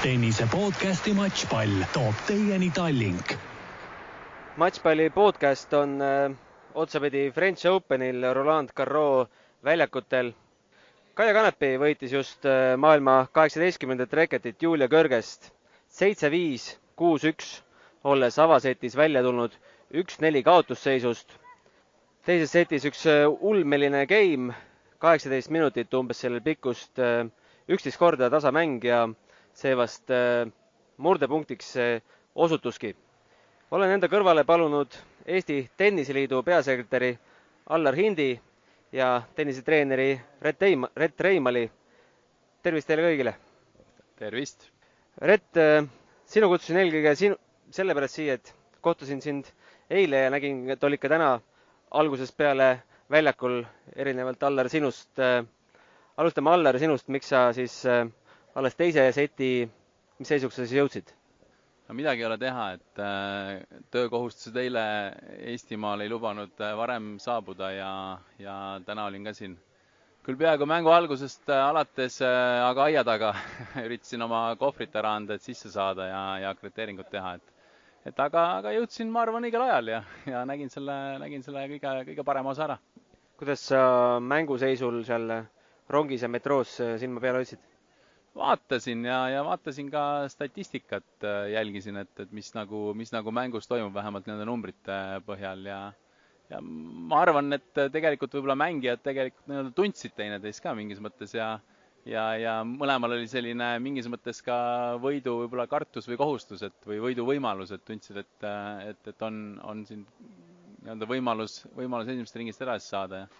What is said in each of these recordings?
tennise podcasti Matšpall toob teieni Tallink. matšpalli podcast on äh, otsapidi French Openil Roland Garros väljakutel. Kaia Kanepi võitis just äh, maailma kaheksateistkümnendat reketit Julia Kõrgest seitse-viis, kuus-üks, olles avasetis välja tulnud üks-neli kaotusseisust. teises setis üks äh, ulmeline game, kaheksateist minutit umbes sellel pikkust, äh, üksteist korda tasamäng ja see vast äh, murdepunktiks osutuski. olen enda kõrvale palunud Eesti Tenniseliidu peasekretäri Allar Hindi ja tennisetreeneri Rett Eim-, Rett Reimali. tervist teile kõigile! tervist! Rett, sinu kutsusin eelkõige sinu, sellepärast siia, et kohtusin sind eile ja nägin, et olid ka täna algusest peale väljakul, erinevalt Allar sinust. alustame Allar sinust, miks sa siis alles teise seti, mis seisuks sa siis jõudsid? no midagi ei ole teha, et äh, töökohustused eile Eestimaal ei lubanud äh, varem saabuda ja, ja täna olin ka siin küll peaaegu mängu algusest äh, alates aga aia taga üritasin oma kohvrit ära anda, et sisse saada ja, ja akrediteeringut teha, et et aga, aga jõudsin, ma arvan, õigel ajal ja, ja nägin selle, nägin selle kõige, kõige parema osa ära. kuidas sa mänguseisul seal rongis ja metroos silma peal hoidsid? Vaatasin ja, ja vaatasin ka statistikat, jälgisin, et, et mis nagu, mis nagu mängus toimub, vähemalt nende numbrite põhjal ja ja ma arvan, et tegelikult võib-olla mängijad tegelikult nii-öelda tundsid teineteist ka mingis mõttes ja ja, ja mõlemal oli selline mingis mõttes ka võidu võib-olla kartus või kohustus, et või võidu võimalus, et tundsid, et, et, et on, on siin nii-öelda võimalus, võimalus esimesest ringist edasi saada ja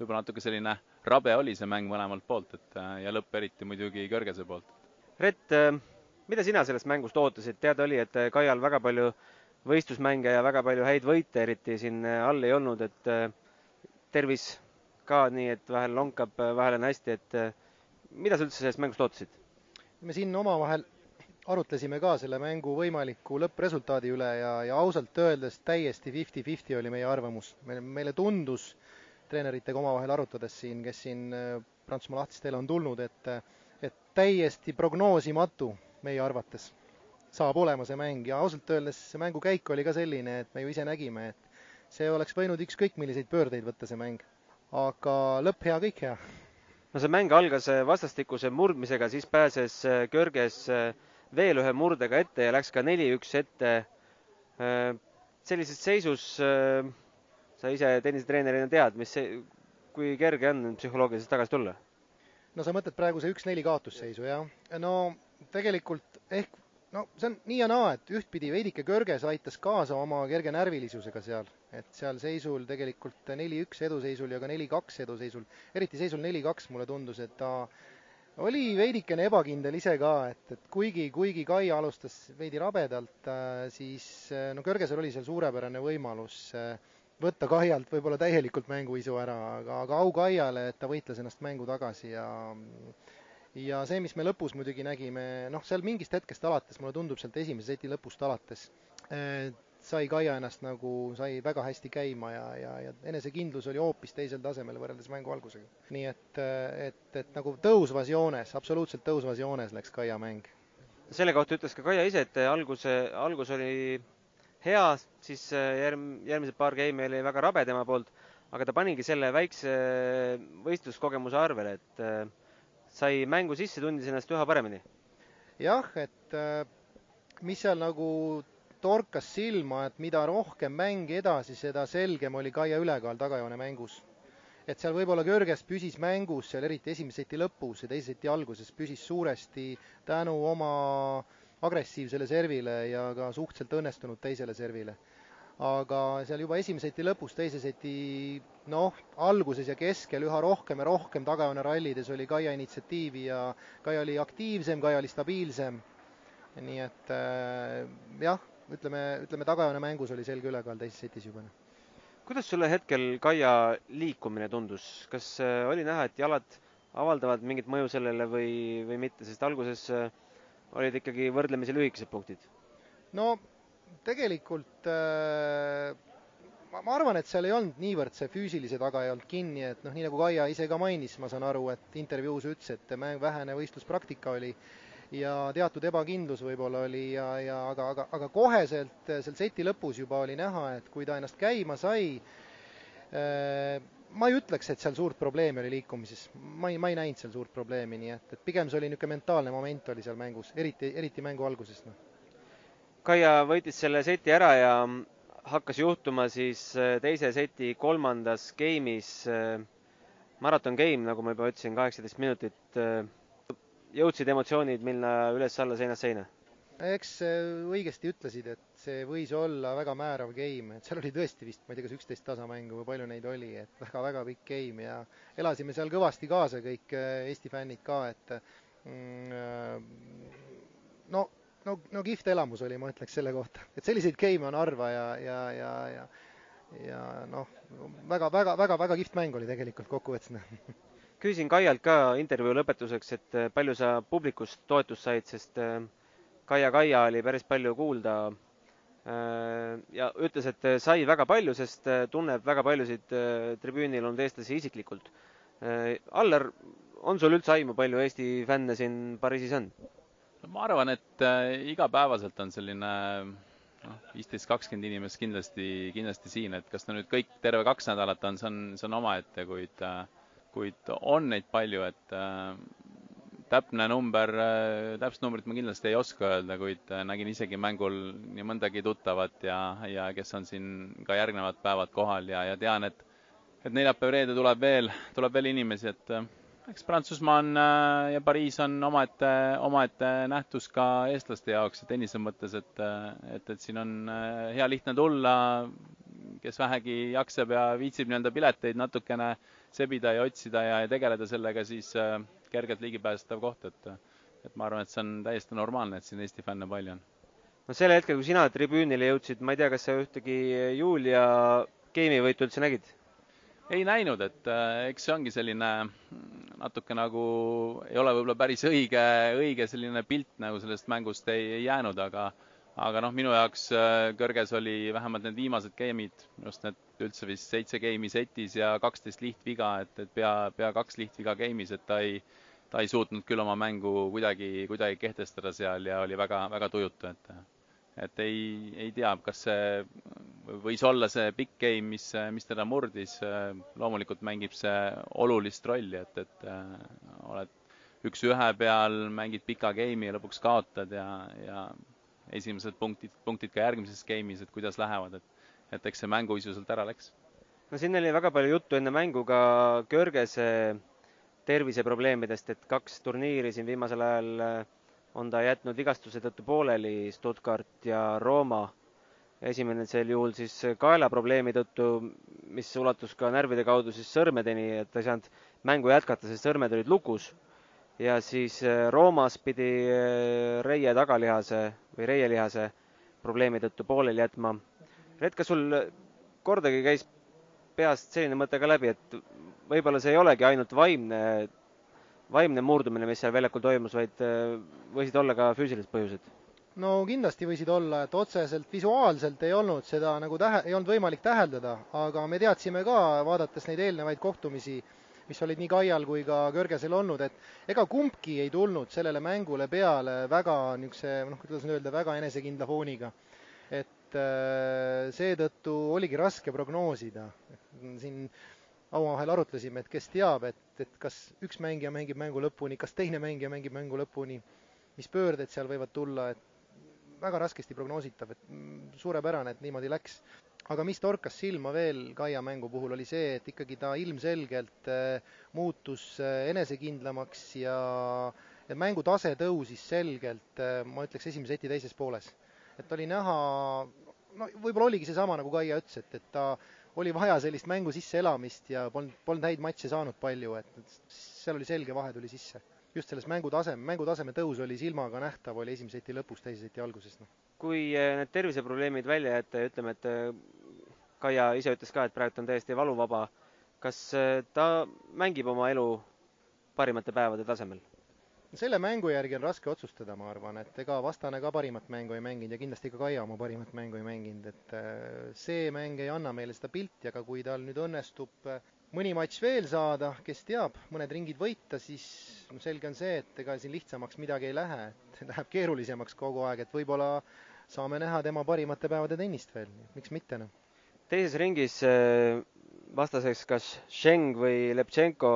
võib-olla natuke selline rabe oli see mäng mõlemalt poolt, et ja lõpp eriti muidugi Kõrgese poolt. Rett, mida sina sellest mängust ootasid, teada oli, et Kaial väga palju võistlusmänge ja väga palju häid võite eriti siin all ei olnud, et tervis ka nii, et vahel lonkab, vahel on hästi, et mida sa üldse sellest mängust ootasid? me siin omavahel arutlesime ka selle mängu võimaliku lõppresultaadi üle ja, ja ausalt öeldes täiesti fifty-fifty oli meie arvamus. meile, meile tundus treeneritega omavahel arutades siin, kes siin Prantsusmaa lahtistele on tulnud, et, et täiesti prognoosimatu meie arvates saab olema see mäng ja ausalt öeldes see mängu käik oli ka selline, et me ju ise nägime, et see oleks võinud ükskõik milliseid pöördeid võtta, see mäng. aga lõpp hea, kõik hea no see mäng algas vastastikuse murdmisega, siis pääses Kõrges veel ühe murdega ette ja läks ka neli-üks ette. sellises seisus sa ise tennisetreenerina tead, mis see, kui kerge on psühholoogiliselt tagasi tulla? no sa mõtled praegu see üks-neli kaotusseisu, jah? no tegelikult ehk no see on nii ja naa, et ühtpidi veidike kõrges aitas kaasa oma kerge närvilisusega seal, et seal seisul tegelikult neli-üks eduseisul ja ka neli-kaks eduseisul, eriti seisul neli-kaks mulle tundus, et ta oli veidikene ebakindel ise ka, et, et kuigi, kuigi Kai alustas veidi rabedalt, siis no kõrgesel oli seal suurepärane võimalus võtta Kaialt võib-olla täielikult mänguisu ära, aga, aga au Kaiale, et ta võitles ennast mängu tagasi ja ja see, mis me lõpus muidugi nägime, noh, seal mingist hetkest alates, mulle tundub, sealt esimese seti lõpust alates eh, sai Kaia ennast nagu, sai väga hästi käima ja, ja, ja enesekindlus oli hoopis teisel tasemel võrreldes mängu algusega. nii et, et, et nagu tõusvas joones, absoluutselt tõusvas joones läks Kaia mäng. selle kohta ütles ka Kaia ise, et alguse, algus oli hea, siis järg-, järgmised paar game'i oli väga rabe tema poolt, aga ta panigi selle väikse võistluskogemuse arvele, et sai mängu sisse, tundis ennast üha paremini. jah, et mis seal nagu torkas silma, et mida rohkem mäng edasi, seda selgem oli Kaia ülekaal tagajoone mängus. et seal võib-olla kõrges püsis mängus, seal eriti esimese seti lõpus ja teise seti alguses püsis suuresti tänu oma agressiivsele servile ja ka suhteliselt õnnestunud teisele servile aga seal juba esimese seti lõpus, teise seti noh, alguses ja keskel üha rohkem ja rohkem tagajoone rallides oli Kaia initsiatiivi ja Kaia oli aktiivsem, Kaia oli stabiilsem. nii et äh, jah, ütleme, ütleme tagajoone mängus oli selge ülekaal teises setis juba. kuidas sulle hetkel Kaia liikumine tundus, kas äh, oli näha, et jalad avaldavad mingit mõju sellele või, või mitte, sest alguses äh, olid ikkagi võrdlemisi lühikesed punktid? no tegelikult äh, ma, ma arvan, et seal ei olnud niivõrd see füüsilise taga ei olnud kinni, et noh, nii nagu Kaia ise ka mainis, ma saan aru, et intervjuus ütles, et mäng, vähene võistluspraktika oli ja teatud ebakindlus võib-olla oli ja, ja aga, aga, aga koheselt seal seti lõpus juba oli näha, et kui ta ennast käima sai, ma ei ütleks, et seal suurt probleemi oli liikumises. ma ei, ma ei näinud seal suurt probleemi, nii et, et pigem see oli niisugune mentaalne moment oli seal mängus, eriti, eriti mängu alguses, noh. Kaia võitis selle seti ära ja hakkas juhtuma siis äh, teise seti kolmandas game'is, äh, maraton game, nagu ma juba ütlesin, kaheksateist minutit. Äh, jõudsid emotsioonid minna üles-alla, seinast seina? eks õigesti ütlesid, et see võis olla väga määrav game, et seal oli tõesti vist, ma ei tea, kas üksteist tasamängu või palju neid oli, et väga-väga pikk game ja elasime seal kõvasti kaasa, kõik Eesti fännid ka, et mm, no no, no kihvt elamus oli, ma ütleks selle kohta, et selliseid game'e on harva ja, ja, ja, ja ja noh, väga, väga, väga, väga kihvt mäng oli tegelikult kokkuvõttes. Küsisin Kaialt ka intervjuu lõpetuseks, et äh, palju sa publikust toetust said, sest äh, Kaia Kaia oli päris palju kuulda äh, ja ütles, et sai väga palju, sest tunneb väga paljusid tribüünil olnud eestlasi isiklikult. Allar, on sul üldse aimu, palju Eesti fänne siin Pariisis on? ma arvan, et äh, igapäevaselt on selline noh, viisteist, kakskümmend inimest kindlasti, kindlasti siin, et kas ta nüüd kõik terve kaks nädalat on, see on, see on omaette, kuid, äh, kuid on neid palju, et äh, täpne number, täpset numbrit ma kindlasti ei oska öelda, kuid nägin isegi mängul nii mõndagi tuttavat ja, ja kes on siin ka järgnevad päevad kohal ja, ja tean, et et neljapäev-reede tuleb veel, tuleb veel inimesi, et eks Prantsusmaa on äh, ja Pariis on omaette, omaette nähtus ka eestlaste jaoks tennise mõttes, et, äh, et, et siin on äh, hea lihtne tulla, kes vähegi jaksab ja viitsib nii-öelda pileteid natukene sebida ja otsida ja, ja tegeleda sellega, siis kergelt ligipääsetav koht, et et ma arvan, et see on täiesti normaalne, et siin Eesti fänne palju on. no sel hetkel, kui sina tribüünile jõudsid, ma ei tea, kas sa ühtegi Julia geimi võitu üldse nägid? ei näinud, et äh, eks see ongi selline natuke nagu ei ole võib-olla päris õige, õige selline pilt nagu sellest mängust ei, ei jäänud, aga aga noh, minu jaoks äh, kõrges oli vähemalt need viimased game'id, minu arust need üldse vist seitse game'i setis ja kaksteist lihtviga, et, et pea, pea kaks lihtviga game'is, et ta ei, ta ei suutnud küll oma mängu kuidagi, kuidagi kehtestada seal ja oli väga, väga tujutu, et et ei, ei tea, kas see võis olla see big game, mis, mis teda murdis, loomulikult mängib see olulist rolli, et, et äh, oled üks-ühe peal, mängid pika game'i ja lõpuks kaotad ja, ja esimesed punktid, punktid ka järgmises game'is, et kuidas lähevad, et, et eks see mänguisu sealt ära läks. no siin oli väga palju juttu enne mängu ka Körgese terviseprobleemidest, et kaks turniiri siin viimasel ajal äh, on ta jätnud vigastuse tõttu pooleli Stuttgart ja Rooma. esimene sel juhul siis kaelaprobleemi tõttu, mis ulatus ka närvide kaudu siis sõrmedeni, et ta ei saanud mängu jätkata, sest sõrmed olid lukus. Ja siis äh, Roomas pidi äh, reie tagalihase või reielihase probleemi tõttu pooleli jätma. Red, kas sul kordagi käis peast selline mõte ka läbi, et võib-olla see ei olegi ainult vaimne vaimne murdumine, mis seal väljakul toimus, vaid äh, võisid olla ka füüsilised põhjused? no kindlasti võisid olla, et otseselt visuaalselt ei olnud seda nagu tähe, ei olnud võimalik täheldada, aga me teadsime ka, vaadates neid eelnevaid kohtumisi, mis olid nii Kaial kui ka Kõrgesel olnud, et ega kumbki ei tulnud sellele mängule peale väga niisuguse, noh, kuidas nüüd öelda, väga enesekindla fooniga. et äh, seetõttu oligi raske prognoosida. siin omavahel arutlesime, et kes teab, et, et kas üks mängija mängib mängu lõpuni, kas teine mängija mängib mängu lõpuni, mis pöörded seal võivad tulla, et väga raskesti prognoositav, et suurepärane, et niimoodi läks. Aga mis torkas silma veel Kaia mängu puhul, oli see, et ikkagi ta ilmselgelt äh, muutus äh, enesekindlamaks ja, ja mängu tase tõusis selgelt, äh, ma ütleks, esimese seti teises pooles. et oli näha, no võib-olla oligi seesama, nagu Kaia ütles, et, et ta oli vaja sellist mängu sisseelamist ja polnud, polnud häid matše saanud palju, et seal oli selge vahe tuli sisse. just selles mängutaseme, mängutaseme tõus oli silmaga nähtav, oli esimese seti lõpus, teise seti alguses, noh. kui need terviseprobleemid välja jätta ja ütleme, et Kaia ise ütles ka, et praegu on täiesti valuvaba, kas eh, ta mängib oma elu parimate päevade tasemel? selle mängu järgi on raske otsustada, ma arvan, et ega vastane ka parimat mängu ei mänginud ja kindlasti ka Kaia oma parimat mängu ei mänginud, et äh, see mäng ei anna meile seda pilti, aga kui tal nüüd õnnestub äh, mõni matš veel saada, kes teab, mõned ringid võita, siis no selge on see, et ega siin lihtsamaks midagi ei lähe, et läheb keerulisemaks kogu aeg, et võib-olla saame näha tema parimate päevade tennist veel, miks mitte noh. Teises ringis äh, vastaseks kas Sheng või Leptšenko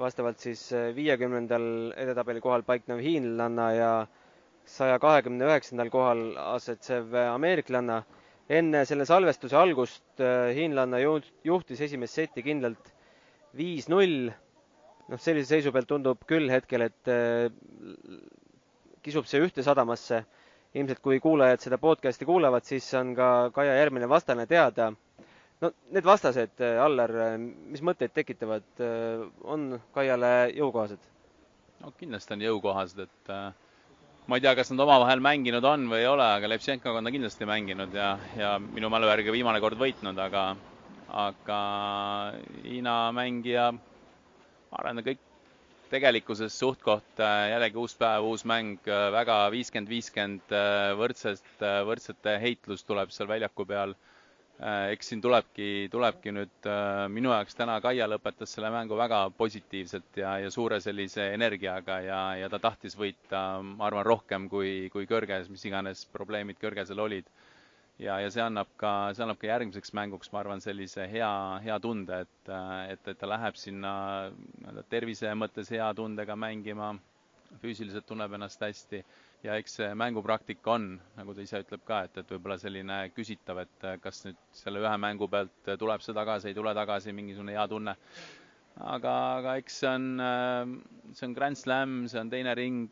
vastavalt siis äh, viiekümnendal edetabeli kohal paiknev hiinlanna ja saja kahekümne üheksandal kohal asetsev ameeriklanna. enne selle salvestuse algust äh, hiinlanna juhtis esimest seti kindlalt viis-null. noh, sellise seisu pealt tundub küll hetkel, et kisub see ühte sadamasse. Ilmselt kui kuulajad seda podcast'i kuulavad, siis on ka Kaia järgmine vastane teada no need vastased, äh, Allar, äh, mis mõtteid tekitavad, äh, on Kaiale jõukohased? no kindlasti on jõukohased, et ma ei tea, kas nad omavahel mänginud on või ei ole, aga Lepšenkoga on ta kindlasti mänginud ja, ja minu mälu järgi viimane kord võitnud, aga, aga Hiina mängija, ma arvan, kõik tegelikkuses suht-koht jällegi uus päev, uus mäng, väga viiskümmend, viiskümmend võrdsest, võrdsete heitlus tuleb seal väljaku peal Äh, eks siin tulebki, tulebki nüüd äh, minu jaoks täna Kaia lõpetas selle mängu väga positiivselt ja, ja suure sellise energiaga ja, ja ta tahtis võita, ma arvan, rohkem kui, kui kõrges, mis iganes probleemid kõrgesel olid. Ja, ja see annab ka, see annab ka järgmiseks mänguks, ma arvan, sellise hea, hea tunde, et, et, et ta läheb sinna nii-öelda tervise mõttes hea tundega mängima, füüsiliselt tunneb ennast hästi ja eks see mängupraktika on, nagu ta ise ütleb ka, et, et võib-olla selline küsitav, et kas nüüd selle ühe mängu pealt tuleb see tagasi, ei tule tagasi, mingisugune hea tunne. Aga, aga eks see on, see on Grand Slam, see on teine ring,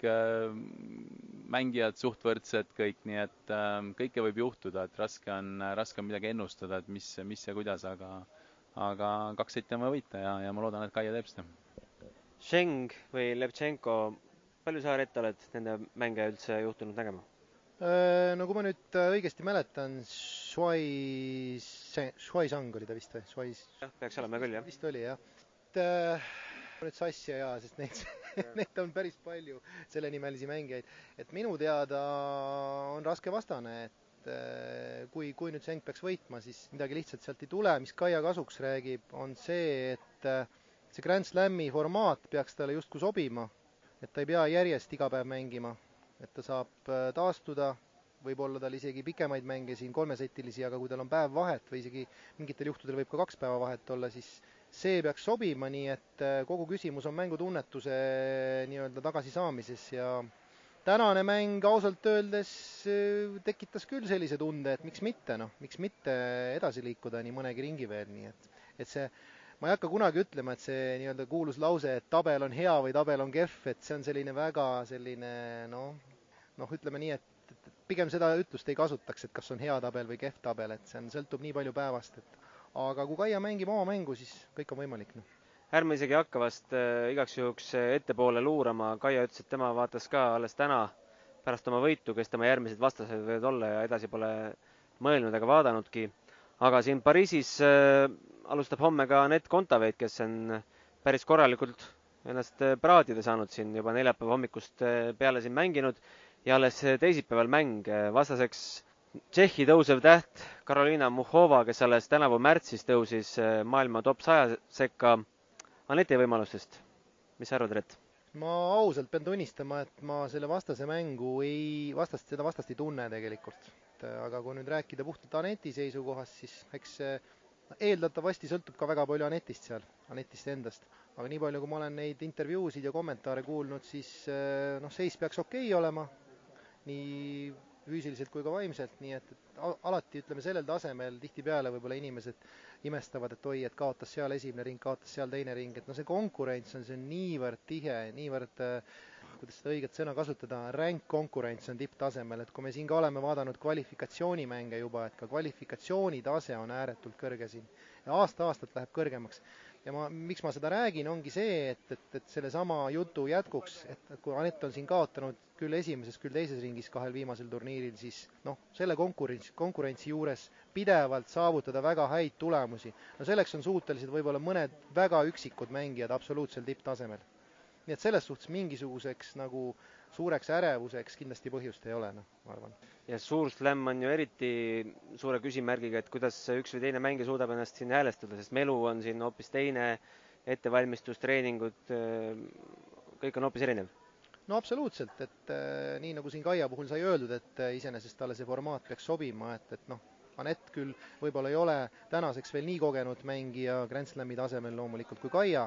mängijad suht võrdsed kõik, nii et kõike võib juhtuda, et raske on, raske on midagi ennustada, et mis, mis ja kuidas, aga aga kaks setti on vaja võita ja, ja ma loodan, et Kaia teeb seda. Sheng või Levtšenko palju sa, Rett, oled nende mänge üldse juhtunud nägema? Äh, no kui ma nüüd äh, õigesti mäletan, Shuai, Shuai Sang oli ta vist või? Jah, peaks olema küll, jah. vist oli, jah. Et äh, nüüd sassi ei aja, sest neid, neid on päris palju, sellenimelisi mängijaid. et minu teada on raske vastane, et äh, kui, kui nüüd Seng peaks võitma, siis midagi lihtsalt sealt ei tule. mis Kaia kasuks räägib, on see, et see Grand Slami formaat peaks talle justkui sobima et ta ei pea järjest iga päev mängima, et ta saab äh, taastuda, võib-olla tal isegi pikemaid mänge siin, kolmesetilisi, aga kui tal on päev vahet või isegi mingitel juhtudel võib ka kaks päeva vahet olla, siis see peaks sobima, nii et äh, kogu küsimus on mängutunnetuse nii-öelda tagasisaamises ja tänane mäng ausalt öeldes äh, tekitas küll sellise tunde, et miks mitte, noh, miks mitte edasi liikuda nii mõnegi ringi veel, nii et, et see ma ei hakka kunagi ütlema, et see nii-öelda kuulus lause, et tabel on hea või tabel on kehv, et see on selline väga selline noh, noh, ütleme nii, et pigem seda ütlust ei kasutaks, et kas on hea tabel või kehv tabel, et see on, sõltub nii palju päevast, et aga kui Kaia mängib oma mängu, siis kõik on võimalik, noh. Ärme isegi hakka vast äh, igaks juhuks ettepoole luurama, Kaia ütles, et tema vaatas ka alles täna pärast oma võitu, kes tema järgmised vastased võivad olla ja edasi pole mõelnud ega vaadanudki. aga siin Pariisis äh, alustab homme ka Anett Kontaveit, kes on päris korralikult ennast praadida saanud siin juba neljapäeva hommikust peale siin mänginud. Ja alles teisipäeval mäng vastaseks Tšehhi tõusev täht Karoliina Muhhova, kes alles tänavu märtsis tõusis maailma top saja sekka. Aneti võimalustest, mis sa arvad, Rett? ma ausalt pean tunnistama, et ma selle vastase mängu ei, vastast, seda vastast ei tunne tegelikult. aga kui nüüd rääkida puhtalt Aneti seisukohast, siis eks see eeldatavasti sõltub ka väga palju Anetist seal, Anetist endast. aga nii palju, kui ma olen neid intervjuusid ja kommentaare kuulnud, siis eh, noh, seis peaks okei okay olema, nii füüsiliselt kui ka vaimselt, nii et, et alati ütleme sellel tasemel tihtipeale võib-olla inimesed imestavad, et oi, et kaotas seal esimene ring, kaotas seal teine ring, et noh, see konkurents on, see on niivõrd tihe, niivõrd äh, kuidas seda õiget sõna kasutada, ränk konkurents on tipptasemel, et kui me siin ka oleme vaadanud kvalifikatsioonimänge juba, et ka kvalifikatsiooni tase on ääretult kõrge siin ja aasta-aastalt läheb kõrgemaks. Ja ma, miks ma seda räägin, ongi see, et, et, et sellesama jutu jätkuks, et, kui Anett on siin kaotanud küll esimeses, küll teises ringis kahel viimasel turniiril, siis noh, selle konkurents, konkurentsi juures pidevalt saavutada väga häid tulemusi, no selleks on suutelised võib-olla mõned väga üksikud mängijad absoluutsel tipptasemel nii et selles suhtes mingisuguseks nagu suureks ärevuseks kindlasti põhjust ei ole, noh, ma arvan. ja suur slam on ju eriti suure küsimärgiga, et kuidas üks või teine mängija suudab ennast siin häälestada, sest melu on siin hoopis teine, ettevalmistus, treeningud, kõik on hoopis erinev no absoluutselt, et äh, nii nagu siin Kaia puhul sai öeldud, et äh, iseenesest talle see formaat peaks sobima, et, et noh, Anett küll võib-olla ei ole tänaseks veel nii kogenud mängija Grand Slami tasemel loomulikult kui Kaia,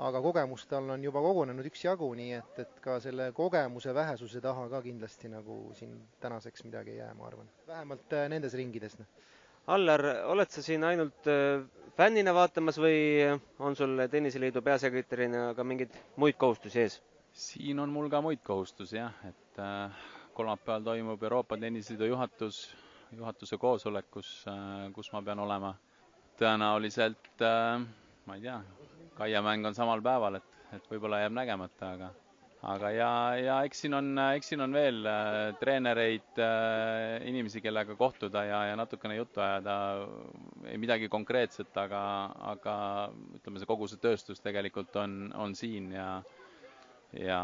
aga kogemust tal on juba kogunenud üksjagu, nii et, et ka selle kogemuse vähesuse taha ka kindlasti nagu siin tänaseks midagi ei jää, ma arvan. vähemalt äh, nendes ringides. Noh. Allar, oled sa siin ainult äh, fännina vaatamas või on sul Tenniseliidu peasekretärina ka mingeid muid kohustusi ees? siin on mul ka muid kohustusi jah, et äh, kolmapäeval toimub Euroopa Tenniseliidu juhatus juhatuse koosolek, kus, kus ma pean olema. tõenäoliselt, ma ei tea, Kaia mäng on samal päeval, et, et võib-olla jääb nägemata, aga aga ja, ja eks siin on, eks siin on veel äh, treenereid äh,, inimesi, kellega kohtuda ja, ja natukene juttu ajada, ei midagi konkreetset, aga, aga ütleme, see kogu see tööstus tegelikult on, on siin ja ja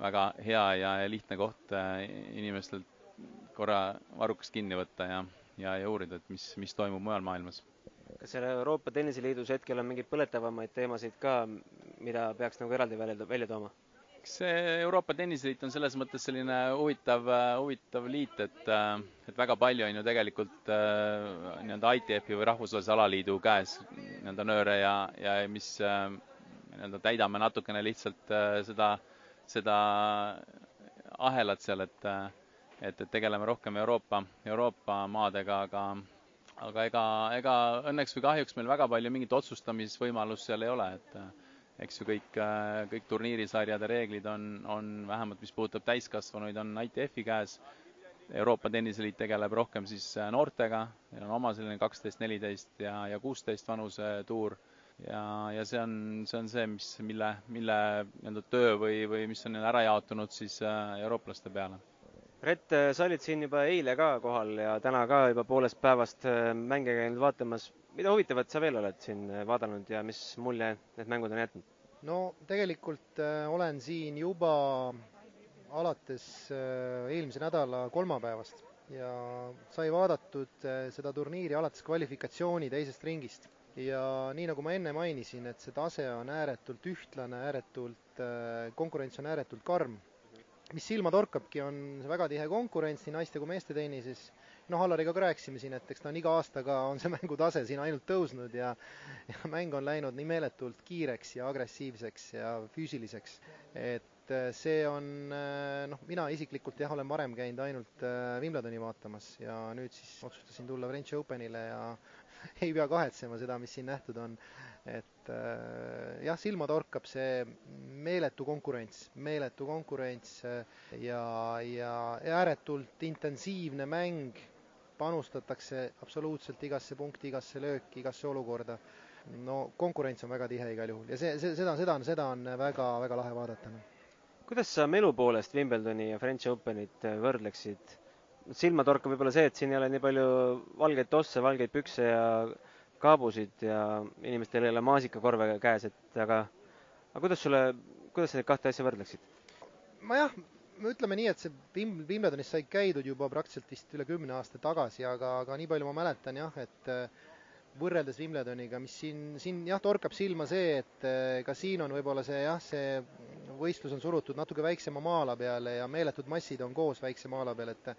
väga hea ja, ja lihtne koht äh, inimestelt korra varrukast kinni võtta ja, ja, ja uurida, et mis, mis toimub mujal maailmas. Kas seal Euroopa Tenniseliidus hetkel on mingeid põletavamaid teemasid ka, mida peaks nagu eraldi välja, välja tooma? eks Euroopa Tenniseliit on selles mõttes selline huvitav, huvitav liit, et, et väga palju on ju tegelikult äh, nii-öelda ITF-i või Rahvusvahelise Alaliidu käes nii-öelda nööre ja, ja mis äh, nii-öelda täidame natukene lihtsalt äh, seda, seda ahelat seal, et et, et tegeleme rohkem Euroopa, Euroopa maadega, aga aga ega, ega õnneks või kahjuks meil väga palju mingit otsustamisvõimalust seal ei ole, et eks ju kõik, kõik turniirisarjade reeglid on, on vähemalt, mis puudutab täiskasvanuid, on ITF-i käes. Euroopa Tenniseliit tegeleb rohkem siis noortega, neil on oma selline kaksteist, neliteist ja, ja kuusteist vanusetuur ja, ja see on, see on see, mis, mille, mille nii-öelda töö või, või mis on ära jaotunud siis eurooplaste peale Rett, äh, sa olid siin juba eile ka kohal ja täna ka juba poolest päevast äh, mänge käinud vaatamas. mida huvitavat sa veel oled siin äh, vaadanud ja mis mulje need mängud on jätnud? no tegelikult olen siin juba alates eelmise nädala kolmapäevast ja sai vaadatud seda turniiri alates kvalifikatsiooni teisest ringist. ja nii nagu ma enne mainisin, et see tase on ääretult ühtlane, ääretult, konkurents on ääretult karm mis silma torkabki, on väga tihe konkurents nii naiste kui meeste tennises. noh, Allariga ka rääkisime siin, et eks ta on iga aastaga, on see mängutase siin ainult tõusnud ja ja mäng on läinud nii meeletult kiireks ja agressiivseks ja füüsiliseks, et äh, see on äh, noh, mina isiklikult jah, olen varem käinud ainult äh, Wimbledoni vaatamas ja nüüd siis otsustasin tulla French Openile ja ei pea kahetsema seda, mis siin nähtud on et äh, jah, silma torkab see meeletu konkurents, meeletu konkurents äh, ja, ja ääretult intensiivne mäng, panustatakse absoluutselt igasse punkti, igasse lööki, igasse olukorda. no konkurents on väga tihe igal juhul ja see, see, seda, seda on, seda on väga-väga lahe vaadata. Noh. kuidas sa melu poolest Wimbledoni ja French Openit äh, võrdleksid? silma torkab võib-olla see, et siin ei ole nii palju valgeid tosse, valgeid pükse ja kaabusid ja inimestel ei ole maasikakorve käes, et aga, aga kuidas sulle, kuidas sa neid kahte asja võrdleksid? ma jah, ütleme nii, et see Wim-, Wimbledonis sai käidud juba praktiliselt vist üle kümne aasta tagasi, aga, aga nii palju ma mäletan jah, et võrreldes Wimbledoniga, mis siin, siin jah, torkab silma see, et ka siin on võib-olla see jah, see võistlus on surutud natuke väiksema maa-ala peale ja meeletud massid on koos väikse maa-ala peal, et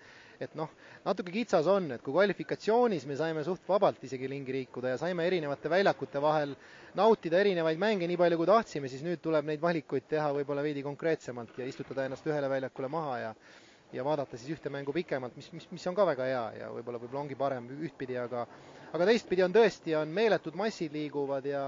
et noh, natuke kitsas on, et kui kvalifikatsioonis me saime suht vabalt isegi ringi liikuda ja saime erinevate väljakute vahel nautida erinevaid mänge nii palju, kui tahtsime, siis nüüd tuleb neid valikuid teha võib-olla veidi konkreetsemalt ja istutada ennast ühele väljakule maha ja ja vaadata siis ühte mängu pikemalt, mis, mis, mis on ka väga hea ja võib-olla, võib-olla ongi parem ühtpidi, aga aga teistpidi on tõesti, on meeletud massid liiguvad ja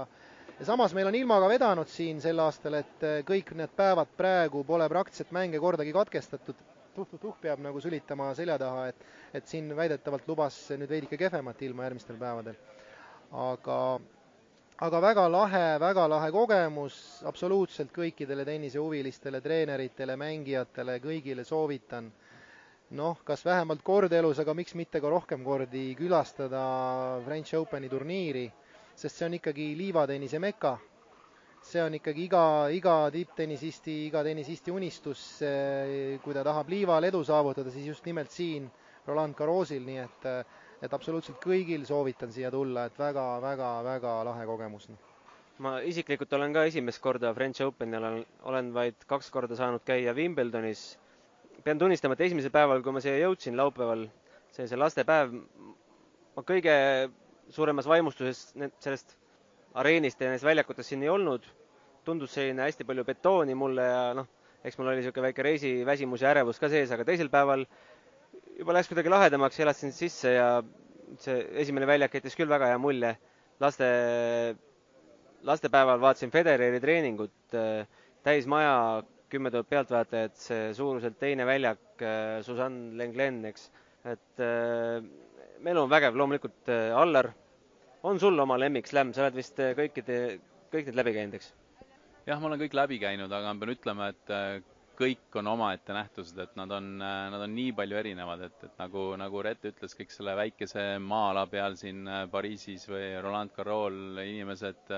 ja samas meil on ilmaga vedanud siin sel aastal, et eh, kõik need päevad praegu pole praktiliselt mänge kordagi katkestatud. tuh-tuh-tuh peab nagu sülitama selja taha, et, et siin väidetavalt lubas nüüd veidike kehvemat ilma järgmistel päevadel. aga, aga väga lahe, väga lahe kogemus, absoluutselt kõikidele tennisehuvilistele, treeneritele, mängijatele, kõigile soovitan noh, kas vähemalt kord elus, aga miks mitte ka rohkem kordi külastada French Openi turniiri sest see on ikkagi liivatennise meka. see on ikkagi iga, iga tipptennisisti, iga tennisisti unistus, kui ta tahab liival edu saavutada, siis just nimelt siin Roland Garrosil, nii et et absoluutselt kõigil soovitan siia tulla, et väga-väga-väga lahe kogemus. Noh. ma isiklikult olen ka esimest korda French Openil, olen, vaid kaks korda saanud käia Wimbledonis. pean tunnistama, et esimesel päeval, kui ma siia jõudsin, laupäeval, see oli see lastepäev, ma kõige suuremas vaimustuses sellest areenist ja nendest väljakutest siin ei olnud. tundus selline hästi palju betooni mulle ja noh, eks mul oli niisugune väike reisiväsimus ja ärevus ka sees, aga teisel päeval juba läks kuidagi lahedamaks, elastasin sisse ja see esimene väljak jättis küll väga hea mulje. laste, lastepäeval vaatasin Federeri treeningut, täis maja, kümme tuhat pealtvaatajat, see suuruselt teine väljak, Susanne Lenglen, eks, et melu on vägev, loomulikult Allar on sul oma lemmik slam, sa oled vist äh, kõikide, kõik need läbi käinud, eks? jah, ma olen kõik läbi käinud, aga ma pean ütlema, et äh, kõik on omaette nähtused, et nad on, äh, nad on nii palju erinevad, et, et nagu, nagu Rett ütles, kõik selle väikese maa-ala peal siin Pariisis või Roland Garros'l inimesed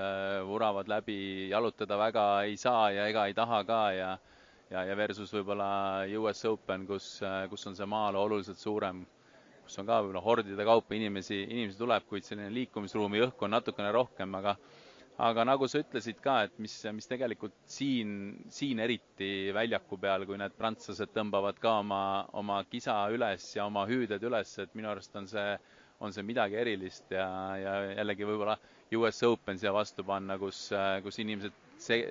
vuravad läbi, jalutada väga ei saa ja ega ei taha ka ja ja, ja versus võib-olla US Open, kus, kus on see maa-ala oluliselt suurem kus on ka võib-olla hordide kaupa inimesi, inimesi tuleb, kuid selline liikumisruumi õhku on natukene rohkem, aga aga nagu sa ütlesid ka, et mis, mis tegelikult siin, siin eriti väljaku peal, kui need prantslased tõmbavad ka oma, oma kisa üles ja oma hüüded üles, et minu arust on see, on see midagi erilist ja, ja jällegi võib-olla US Open siia vastu panna, kus, kus inimesed see,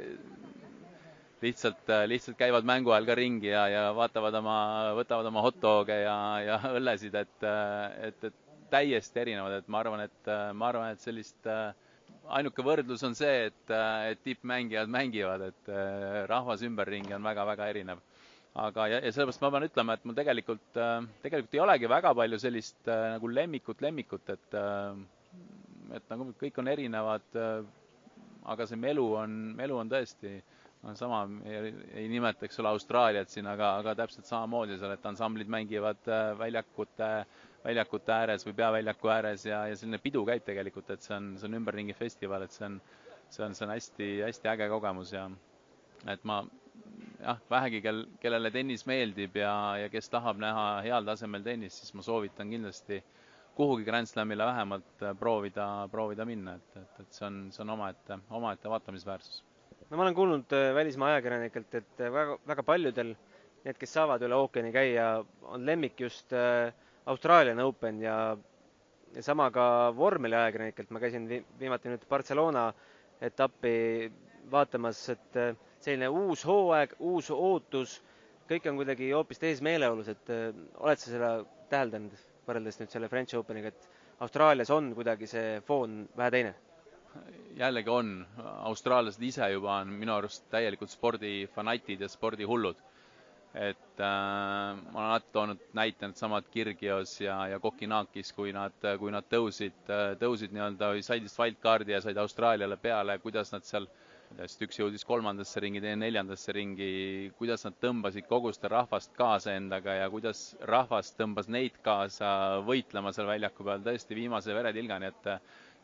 lihtsalt, äh, lihtsalt käivad mängu ajal ka ringi ja, ja vaatavad oma, võtavad oma hot dog'e ja, ja õllesid, et, äh, et, et täiesti erinevad, et ma arvan, et, äh, ma arvan, et sellist ainuke võrdlus on see, et, et tippmängijad mängivad, et rahvas ümberringi on väga-väga erinev. aga, ja, ja sellepärast ma pean ütlema, et mul tegelikult, tegelikult ei olegi väga palju sellist nagu lemmikut, lemmikut, et et nagu kõik on erinevad, aga see melu on, melu on tõesti äh, no sama, ei, ei nimeta, eks ole, Austraaliat siin, aga, aga täpselt samamoodi seal, et ansamblid mängivad äh, väljakute, ääres või peaväljaku ääres ja, ja selline pidu käib tegelikult, et see on, see on ümberringi festival, et see on, see on, see on hästi, hästi äge kogemus ja et ma jah, vähegi, kel, kellele tennis meeldib ja, ja kes tahab näha heal tasemel tennist, siis ma soovitan kindlasti kuhugi Grand Slamile vähemalt äh, proovida, proovida minna, et, et, et see on, see on omaette, omaette vaatamisväärsus. No ma olen kuulnud äh, välismaa ajakirjanikelt, et äh, väga, väga paljudel, need, kes saavad üle ookeani käia, on lemmik just äh, Austraalian Open ja, ja sama ka vormeliajakirjanikelt, ma käisin vi viimati nüüd Barcelona etappi vaatamas, et selline uus hooaeg, uus ootus, kõik on kuidagi hoopis teises meeleolus, et oled sa seda täheldanud võrreldes nüüd selle French Openiga, et Austraalias on kuidagi see foon vähe teine? jällegi on, austraallased ise juba on minu arust täielikult spordifanatid ja spordihullud. Et äh, ma olen alati toonud näite needsamad Kirgios ja, ja Kokinakis, kui nad, kui nad tõusid, tõusid nii-öelda, said vist wildcard'i ja said Austraaliale peale, kuidas nad seal sest üks jõudis kolmandasse ringi, teine neljandasse ringi, kuidas nad tõmbasid kogu seda rahvast kaasa endaga ja kuidas rahvas tõmbas neid kaasa võitlema seal väljaku peal tõesti viimase veretilgani, et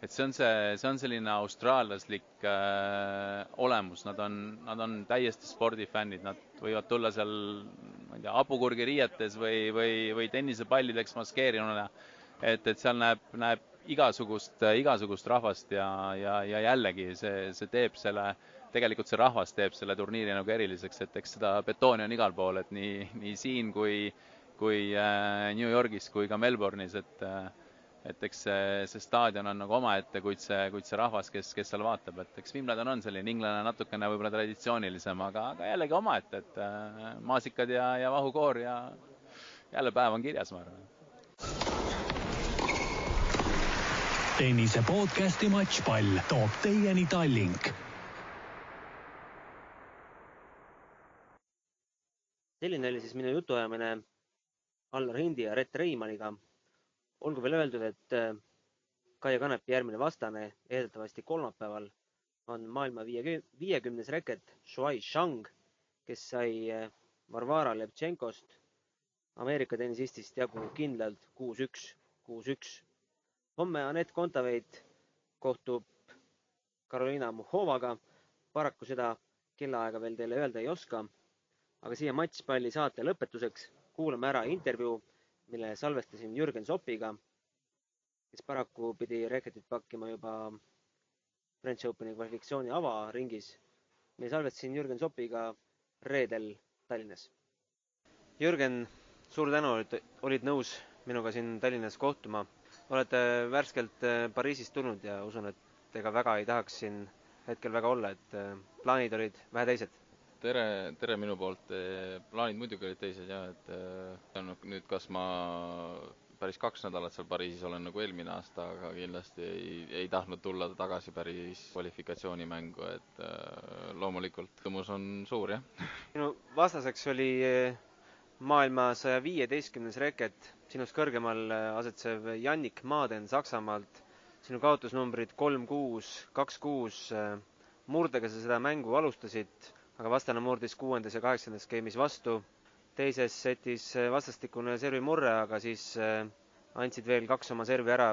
et see on see, see on selline austraallaslik äh, olemus, nad on, nad on täiesti spordifännid, nad võivad tulla seal, ma ei tea, hapukurgi riietes või, või, või tennisepallideks maskeerinuna. et, et seal näeb, näeb igasugust, igasugust rahvast ja, ja, ja jällegi see, see teeb selle, tegelikult see rahvas teeb selle turniiri nagu eriliseks, et eks seda betooni on igal pool, et nii, nii siin kui, kui äh, New Yorgis kui ka Melbourne'is, et äh, et eks see, see staadion on nagu omaette, kuid see, kuid see rahvas, kes, kes seal vaatab, et eks Wimbledon on selline inglane natukene võib-olla traditsioonilisem, aga, aga jällegi omaette, et äh, maasikad ja, ja vahukoor ja jälle päev on kirjas, ma arvan. tennise podcasti Matšpall toob teieni Tallink. selline oli siis minu jutuajamine Allar Hindi ja Rett Reimaniga olgu veel öeldud, et äh, Kaia Kanepi järgmine vastane eeldatavasti kolmapäeval on maailma viiekümnes reket Shuai Shang, kes sai äh, Varvara Levtšenkost, Ameerika tennisistist jagu kindlalt kuus-üks, kuus-üks. homme Anett Kontaveit kohtub Karoliina Muhovaga. paraku seda kellaaega veel teile öelda ei oska. aga siia matšpalli saate lõpetuseks kuulame ära intervjuu, mille salvestasin Jürgen Sopiga, kes paraku pidi reketit pakkima juba French Openi kvalifikatsiooni avaringis. me salvestasin Jürgen Sopiga reedel Tallinnas. Jürgen, suur tänu, et olid nõus minuga siin Tallinnas kohtuma. olete värskelt äh, Pariisist tulnud ja usun, et ega väga ei tahaks siin hetkel väga olla, et äh, plaanid olid vähe teised? Tere, tere minu poolt. Äh, plaanid muidugi olid teised jah, et no nüüd, kas ma päris kaks nädalat seal Pariisis olen nagu eelmine aasta, aga kindlasti ei, ei tahtnud tulla tagasi päris kvalifikatsioonimängu, et loomulikult rõõmus on suur, jah. minu vastaseks oli maailma saja viieteistkümnes reket, sinust kõrgemal asetsev Jannik Maaden Saksamaalt. sinu kaotusnumbrid kolm, kuus, kaks, kuus. Murdega sa seda mängu alustasid, aga vastane murdis kuuendas ja kaheksandas game'is vastu. teises setis äh, vastastikune servimurre, aga siis andsid veel kaks oma servi ära.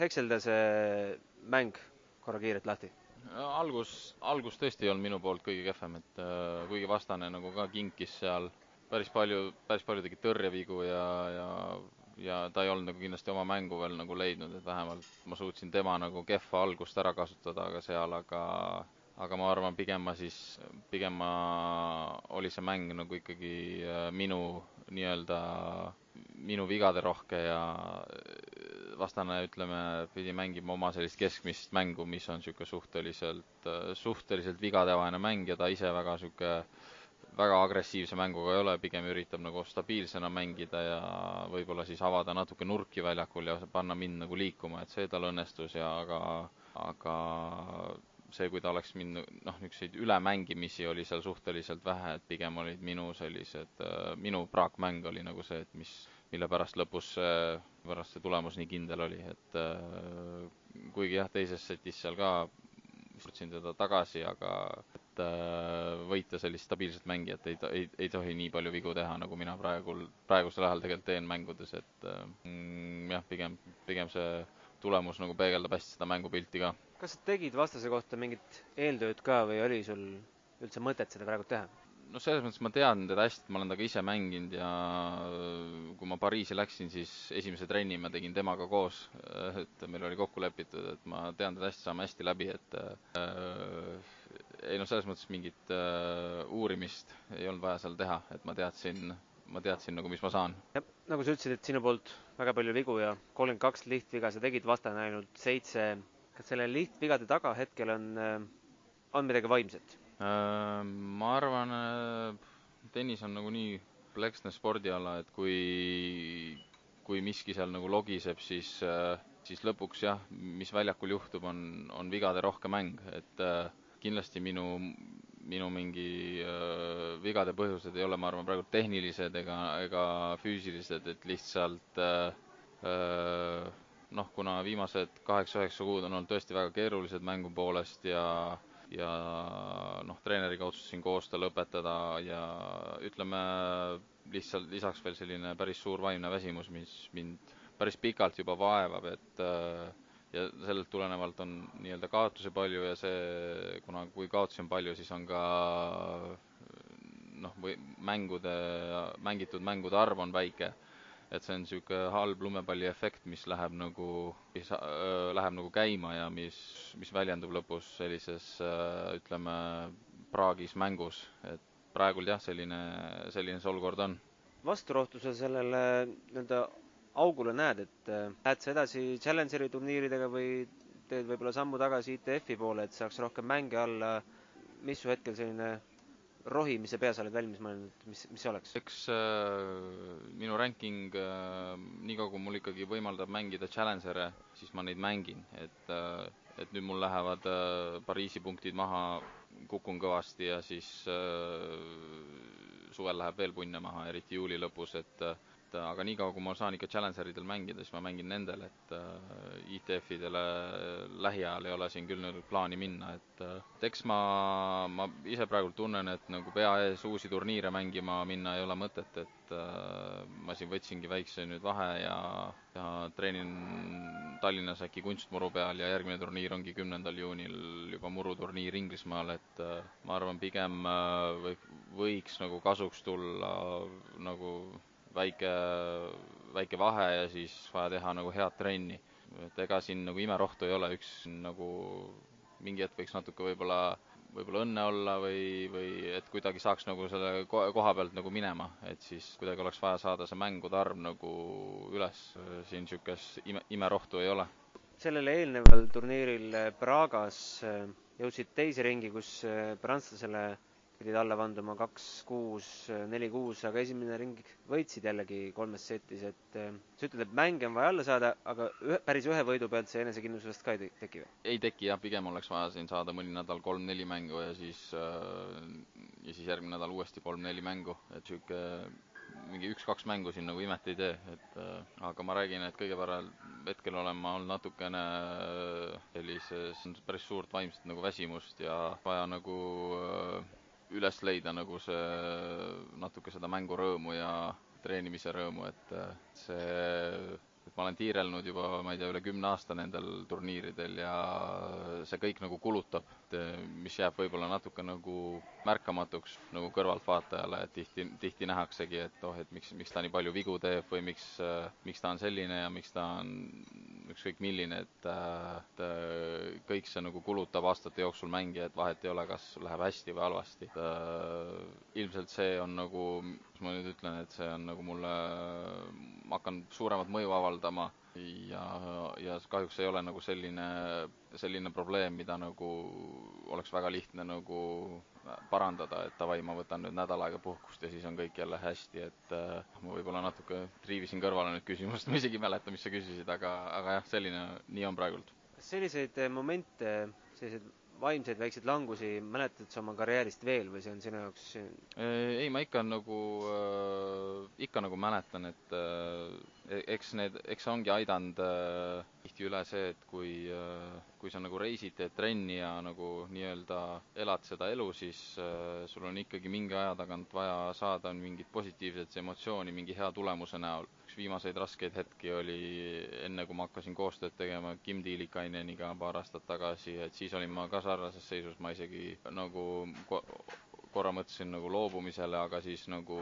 hekselda see mäng korra kiirelt lahti algus, algus tõesti ei olnud minu poolt kõige kehvem, et äh, kuigi vastane nagu ka kinkis seal päris palju, päris palju tegi tõrjevigu ja, ja ja ta ei olnud nagu kindlasti oma mängu veel nagu leidnud, et vähemalt ma suutsin tema nagu kehva algust ära kasutada ka seal, aga aga ma arvan, pigem ma siis, pigem ma, oli see mäng nagu ikkagi äh, minu nii-öelda, minu vigade rohke ja äh, vastane, ütleme, pidi mängima oma sellist keskmist mängu, mis on niisugune suhteliselt, äh, suhteliselt vigadevaene mäng ja ta ise väga niisugune väga agressiivse mänguga ei ole, pigem üritab nagu stabiilsena mängida ja võib-olla siis avada natuke nurki väljakul ja panna mind nagu liikuma, et see tal õnnestus ja aga, aga see, kui ta oleks mind, noh, niisuguseid ülemängimisi oli seal suhteliselt vähe, et pigem olid minu sellised, minu praakmäng oli nagu see, et mis, mille pärast lõpus pärast see tulemus nii kindel oli, et kuigi jah, teises setis seal ka murdsin teda tagasi, aga et äh, võita sellist stabiilset mängijat ei, ei, ei tohi nii palju vigu teha, nagu mina praegu, praegusel ajal tegelikult teen mängudes, et äh, mm, jah, pigem, pigem see tulemus nagu peegeldab hästi seda mängupilti ka. Kas sa tegid vastase kohta mingit eeltööd ka või oli sul üldse mõtet seda praegu teha? no selles mõttes ma tean teda hästi, ma olen temaga ise mänginud ja kui ma Pariisi läksin, siis esimese trenni ma tegin temaga koos, et meil oli kokku lepitud, et ma tean teda hästi, saame hästi läbi, et äh, ei noh, selles mõttes mingit äh, uurimist ei olnud vaja seal teha, et ma teadsin, ma teadsin nagu, mis ma saan. jah, nagu sa ütlesid, et sinu poolt väga palju vigu ja kolmkümmend kaks lihtviga sa tegid, vastane ainult seitse. Kas selle lihtvigade taga hetkel on, on midagi vaimset? Äh, ma arvan, äh, tennis on nagu nii kompleksne spordiala, et kui, kui miski seal nagu logiseb, siis, äh, siis lõpuks jah, mis väljakul juhtub, on, on vigaderohke mäng, et kindlasti minu, minu mingi äh, vigade põhjused ei ole, ma arvan, praegu tehnilised ega, ega füüsilised, et lihtsalt äh, noh, kuna viimased kaheksa-üheksa kuud on olnud tõesti väga keerulised mängu poolest ja ja noh, treeneriga otsustasin koostöö lõpetada ja ütleme, lihtsalt lisaks veel selline päris suur vaimne väsimus, mis mind päris pikalt juba vaevab, et ja sellelt tulenevalt on nii-öelda kaotusi palju ja see, kuna, kui kaotusi on palju, siis on ka noh, või mängude, mängitud mängude arv on väike et see on niisugune halb lumepalliefekt, mis läheb nagu, mis äh, läheb nagu käima ja mis, mis väljendub lõpus sellises ütleme, praagis mängus, et praegult jah, selline, selline see olukord on. vasturohtu sa sellele nii-öelda augule näed, et äh, lähed sa edasi Challengeri turniiridega või teed võib-olla sammu tagasi ITF-i poole, et saaks rohkem mänge alla, mis su hetkel selline rohi, mis sa peas oled valmis mõelnud, mis, mis see oleks? eks äh, minu ranking äh,, niikaua kui mul ikkagi võimaldab mängida challenger'e, siis ma neid mängin, et äh, et nüüd mul lähevad äh, Pariisi punktid maha, kukun kõvasti ja siis äh, suvel läheb veel punne maha, eriti juuli lõpus, et äh, et aga niikaua, kui ma saan ikka Challengeridel mängida, siis ma mängin nendel, et äh, ITF-idele lähiajal ei ole siin küll nüüd plaani minna, et et eks ma, ma ise praegu tunnen, et nagu pea ees uusi turniire mängima minna ei ole mõtet, et äh, ma siin võtsingi väikse nüüd vahe ja, ja treenin Tallinnas äkki kunstmuru peal ja järgmine turniir ongi kümnendal juunil juba muruturniir Inglismaal, et ma arvan, pigem või, võiks nagu kasuks tulla nagu väike, väike vahe ja siis vaja teha nagu head trenni. et ega siin nagu imerohtu ei ole, üks nagu mingi hetk võiks natuke võib-olla, võib-olla õnne olla või, või et kuidagi saaks nagu selle koha pealt nagu minema, et siis kuidagi oleks vaja saada see mängude arv nagu üles, siin niisugust ime, imerohtu ei ole. sellele eelneval turniiril Pragas jõudsid teise ringi, kus prantslasele pidid alla vanduma kaks, kuus, neli, kuus, aga esimene ring võitsid jällegi kolmes setis, et äh, sa ütled, et mänge on vaja alla saada, aga ühe, päris ühe võidu pealt see enesekindlus vast ka ei teki või? ei teki jah, pigem oleks vaja siin saada mõni nädal kolm-neli mängu ja siis, äh, ja siis järgmine nädal uuesti kolm-neli mängu, et niisugune mingi üks-kaks mängu siin nagu imet ei tee, et äh, aga ma räägin, et kõige parem hetkel olen ma olnud natukene sellises, päris suurt vaimset nagu väsimust ja vaja nagu äh, üles leida nagu see, natuke seda mängurõõmu ja treenimise rõõmu, et see et ma olen tiirelnud juba, ma ei tea, üle kümne aasta nendel turniiridel ja see kõik nagu kulutab, mis jääb võib-olla natuke nagu märkamatuks nagu kõrvaltvaatajale, et tihti, tihti nähaksegi, et oh, et miks, miks ta nii palju vigu teeb või miks, miks ta on selline ja miks ta on ükskõik milline, et, et kõik see nagu kulutab aastate jooksul mängija, et vahet ei ole, kas läheb hästi või halvasti. et ilmselt see on nagu, mis ma nüüd ütlen, et see on nagu mulle, ma hakkan suuremat mõju avaldama ja, ja kahjuks ei ole nagu selline, selline probleem, mida nagu oleks väga lihtne nagu parandada, et davai, ma võtan nüüd nädal aega puhkust ja siis on kõik jälle hästi, et äh, ma võib-olla natuke triivisin kõrvale nüüd küsimust, ma isegi ei mäleta, mis sa küsisid, aga, aga jah, selline, nii on praegult. selliseid momente, selliseid vaimseid väikseid langusi mäletad sa oma karjäärist veel või see on sinu jaoks? ei, ma ikka nagu äh,, ikka nagu mäletan, et äh, eks need, eks see ongi aidanud äh, tihti üle see, et kui äh,, kui sa nagu reisid, teed trenni ja nagu nii-öelda elad seda elu, siis äh, sul on ikkagi mingi aja tagant vaja saada mingit positiivset emotsiooni mingi hea tulemuse näol. Üks viimaseid raskeid hetki oli enne, kui ma hakkasin koostööd tegema Kim Tiilikaineniga paar aastat tagasi, et siis olin ma ka sarnases seisus, ma isegi nagu ko korra mõtlesin nagu loobumisele, aga siis nagu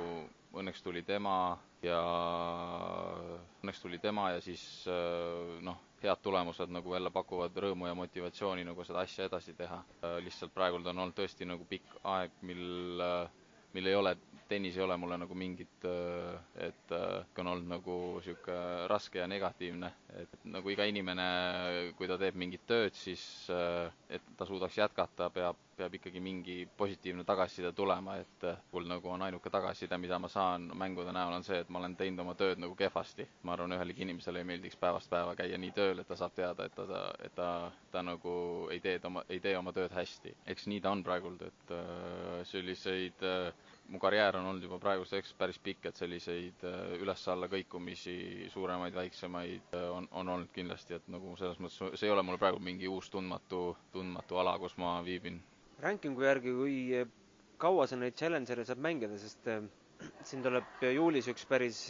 õnneks tuli tema ja õnneks tuli tema ja siis noh, head tulemused nagu jälle pakuvad rõõmu ja motivatsiooni nagu seda asja edasi teha. lihtsalt praegult on olnud tõesti nagu pikk aeg, mil, mil ei ole tennis ei ole mulle nagu mingit, et on olnud nagu niisugune raske ja negatiivne, et nagu iga inimene, kui ta teeb mingit tööd, siis et ta suudaks jätkata, peab, peab ikkagi mingi positiivne tagasiside tulema, et mul nagu on ainuke tagasiside, mida ma saan mängude näol, on see, et ma olen teinud oma tööd nagu kehvasti. ma arvan, ühelegi inimesele ei meeldiks päevast päeva käia nii tööl, et ta saab teada, et ta, et ta, ta nagu ei tee oma, ei tee oma tööd hästi. eks nii ta on praegult, et selliseid mu karjäär on olnud juba praeguseks päris pikk, et selliseid äh, üles-alla kõikumisi, suuremaid, väiksemaid äh, on, on olnud kindlasti, et nagu selles mõttes see ei ole mul praegu mingi uus tundmatu, tundmatu ala, kus ma viibin. Rankingu järgi, kui kaua sa neid challenger'e saad mängida, sest äh, siin tuleb juulis üks päris,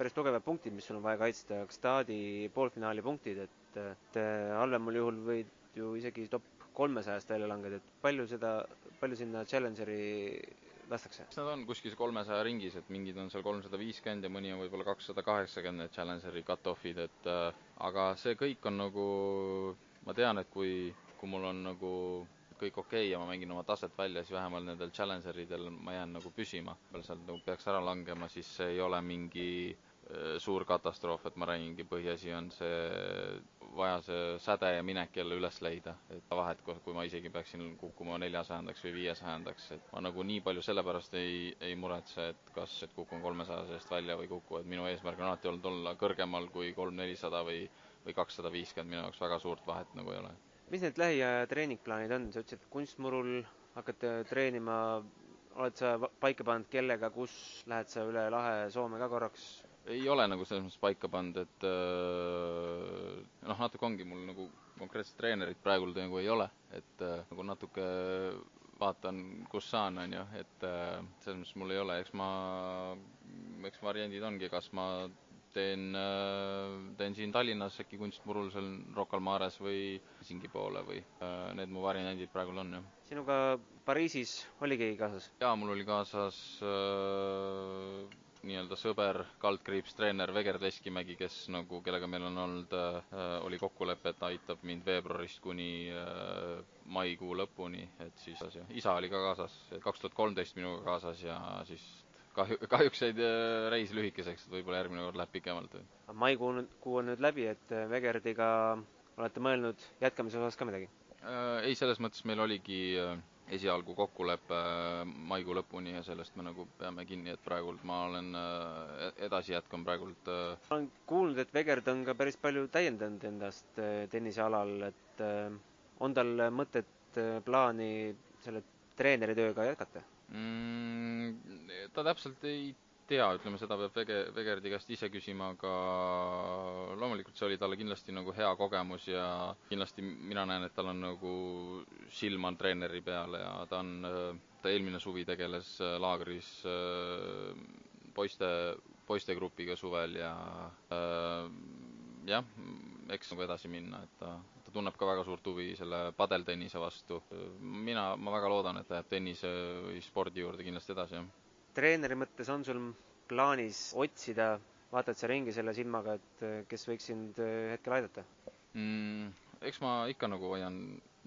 päris tugevad punktid, mis sul on vaja kaitsta, staadi poolfinaali punktid, et, et halvemal juhul võid ju isegi top kolmesajast välja langeda, et palju seda, palju sinna challenger'i lastakse? eks nad on kuskil kolmesaja ringis, et mingid on seal kolmsada viiskümmend ja mõni on võib-olla kakssada kaheksakümmend need Challengeri cut-off'id, et äh, aga see kõik on nagu, ma tean, et kui, kui mul on nagu kõik okei okay ja ma mängin oma taset välja, siis vähemalt nendel Challengeridel ma jään nagu püsima. sealt nagu peaks ära langema, siis see ei ole mingi suur katastroof, et ma räägingi, põhiasi on see vaja see säde ja minek jälle üles leida, et vahet, kui ma isegi peaksin kukkuma neljasajandaks või viiesajandaks, et ma nagu nii palju sellepärast ei, ei muretse, et kas, et kukun kolmesaja seest välja või kuku, et minu eesmärk on alati olnud olla kõrgemal kui kolm-nelisada või, või kakssada viiskümmend, minu jaoks väga suurt vahet nagu ei ole. mis need lähiaja treeningplaanid on, sa ütlesid, et kunstmurul hakkate treenima, oled sa paika pannud, kellega, kus lähed sa üle lahe Soome ka korraks? Ei ole nagu selles mõttes paika pannud, et äh, noh, natuke ongi mul nagu konkreetset treenerit praegu nagu ei ole, et äh, nagu natuke vaatan, kus saan, on ju, et äh, selles mõttes mul ei ole, eks ma, eks variandid ongi, kas ma teen, teen siin Tallinnas äkki kunstmurul seal Rocca al Mares või Helsingi poole või need mu variandid praegu on, jah. sinuga Pariisis oli keegi kaasas? jaa, mul oli kaasas äh, nii-öelda sõber, kaldkriips treener Veger Leskimägi, kes nagu, kellega meil on olnud äh,, oli kokkulepe, et aitab mind veebruarist kuni äh, maikuu lõpuni, et siis isa oli ka kaasas, kaks tuhat kolmteist minuga kaasas ja siis kahju, kahjuks jäid äh, reis lühikeseks, et võib-olla järgmine kord läheb pikemalt. maikuu on, kuu on nüüd läbi, et äh, Vegerdiga olete mõelnud jätkamise osas ka midagi? Äh, ei, selles mõttes meil oligi esialgu kokkulepe maikuu lõpuni ja sellest me nagu peame kinni, et praegult ma olen, äh, edasi jätkan praegult. Äh, ma olen kuulnud, et Vegerd on ka päris palju täiendanud endast äh, tennisealal, et on tal mõtet, plaani selle treeneritööga jätkata mm,? ta täpselt ei tea, ütleme seda peab Vege, Vegerdi käest ise küsima, aga loomulikult see oli talle kindlasti nagu hea kogemus ja kindlasti mina näen, et tal on nagu silm on treeneri peal ja ta on, ta eelmine suvi tegeles äh, laagris äh, poiste, poistegrupiga suvel ja äh, jah, eks nagu edasi minna, et ta, ta tunneb ka väga suurt huvi selle padeltennise vastu. mina, ma väga loodan, et ta jääb tennise või spordi juurde kindlasti edasi, jah treeneri mõttes on sul plaanis otsida, vaatad sa ringi selle silmaga, et eh, kes võiks sind eh, hetkel aidata mm,? eks ma ikka nagu hoian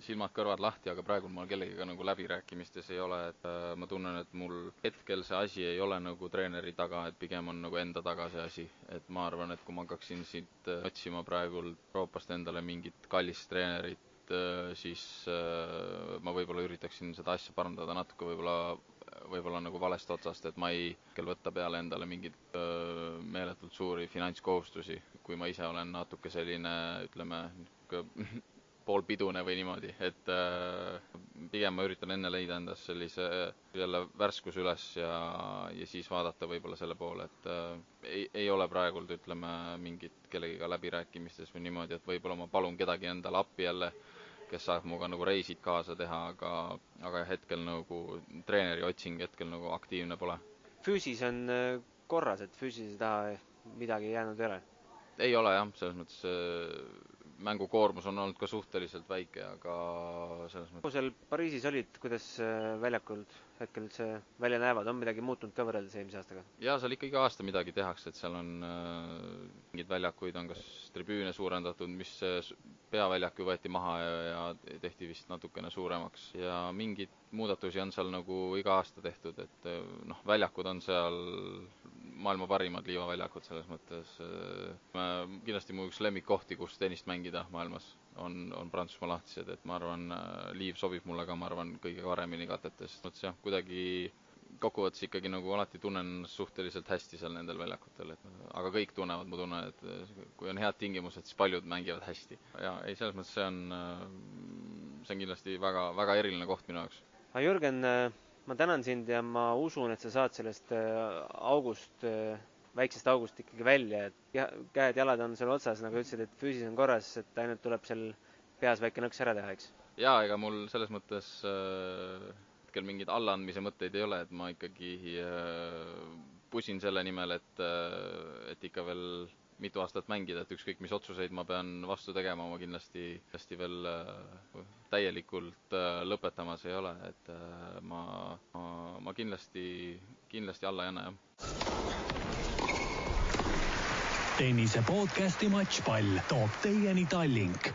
silmad-kõrvad lahti, aga praegu ma kellegiga nagu läbirääkimistes ei ole, et äh, ma tunnen, et mul hetkel see asi ei ole nagu treeneri taga, et pigem on nagu enda taga see asi. et ma arvan, et kui ma hakkaksin siit äh, otsima praegult Euroopast endale mingit kallist treenerit, äh, siis äh, ma võib-olla üritaksin seda asja parandada natuke võib-olla võib-olla nagu valest otsast, et ma ei hetkel võtta peale endale mingeid meeletult suuri finantskohustusi, kui ma ise olen natuke selline, ütleme, poolpidune või niimoodi, et äh, pigem ma üritan enne leida endas sellise jälle värskuse üles ja, ja siis vaadata võib-olla selle poole, et äh, ei, ei ole praegult, ütleme, mingit kellegiga läbirääkimistes või niimoodi, et võib-olla ma palun kedagi endale appi jälle äh, kes saab minuga nagu reisid kaasa teha, aga, aga hetkel nagu treeneri otsing hetkel nagu aktiivne pole. füüsis on äh, korras, et füüsilise taha midagi jäänud ei ole? ei ole jah, selles mõttes äh, mängukoormus on olnud ka suhteliselt väike, aga selles mõttes seal Pariisis olid, kuidas äh, väljakult hetkel üldse välja näevad, on midagi muutunud ka võrreldes eelmise aastaga? jaa, seal ikka iga aasta midagi tehakse, et seal on äh, mingeid väljakuid, on kas tribüüne suurendatud, mis äh, peaväljaku võeti maha ja, ja tehti vist natukene suuremaks ja mingeid muudatusi on seal nagu iga aasta tehtud, et äh, noh, väljakud on seal maailma parimad liivaväljakud selles mõttes. Äh, kindlasti mu üks lemmikkohti, kus tennist mängida maailmas, on, on Prantsusmaa lahtised, et ma arvan, äh, liiv sobib mulle ka, ma arvan, kõige paremini katetes. mõttes jah, kuidagi kokkuvõttes ikkagi nagu alati tunnen suhteliselt hästi seal nendel väljakutel, et aga kõik tunnevad, ma tunnen, et kui on head tingimused, siis paljud mängivad hästi. ja ei, selles mõttes see on, äh, see on kindlasti väga, väga eriline koht minu jaoks. aga Jürgen, ma tänan sind ja ma usun, et sa saad sellest äh, august, äh, väiksest august ikkagi välja, et käed-jalad on seal otsas, nagu ütlesid, et füüsis on korras, et ainult tuleb seal peas väike nõks ära teha, eks? jaa, ega mul selles mõttes äh, hetkel mingeid allaandmise mõtteid ei ole, et ma ikkagi pusin selle nimel, et et ikka veel mitu aastat mängida, et ükskõik, mis otsuseid ma pean vastu tegema, ma kindlasti, kindlasti veel äh, täielikult äh, lõpetamas ei ole, et äh, ma, ma, ma kindlasti, kindlasti alla ei anna, jah. tennise podcasti Matšpall toob teieni Tallink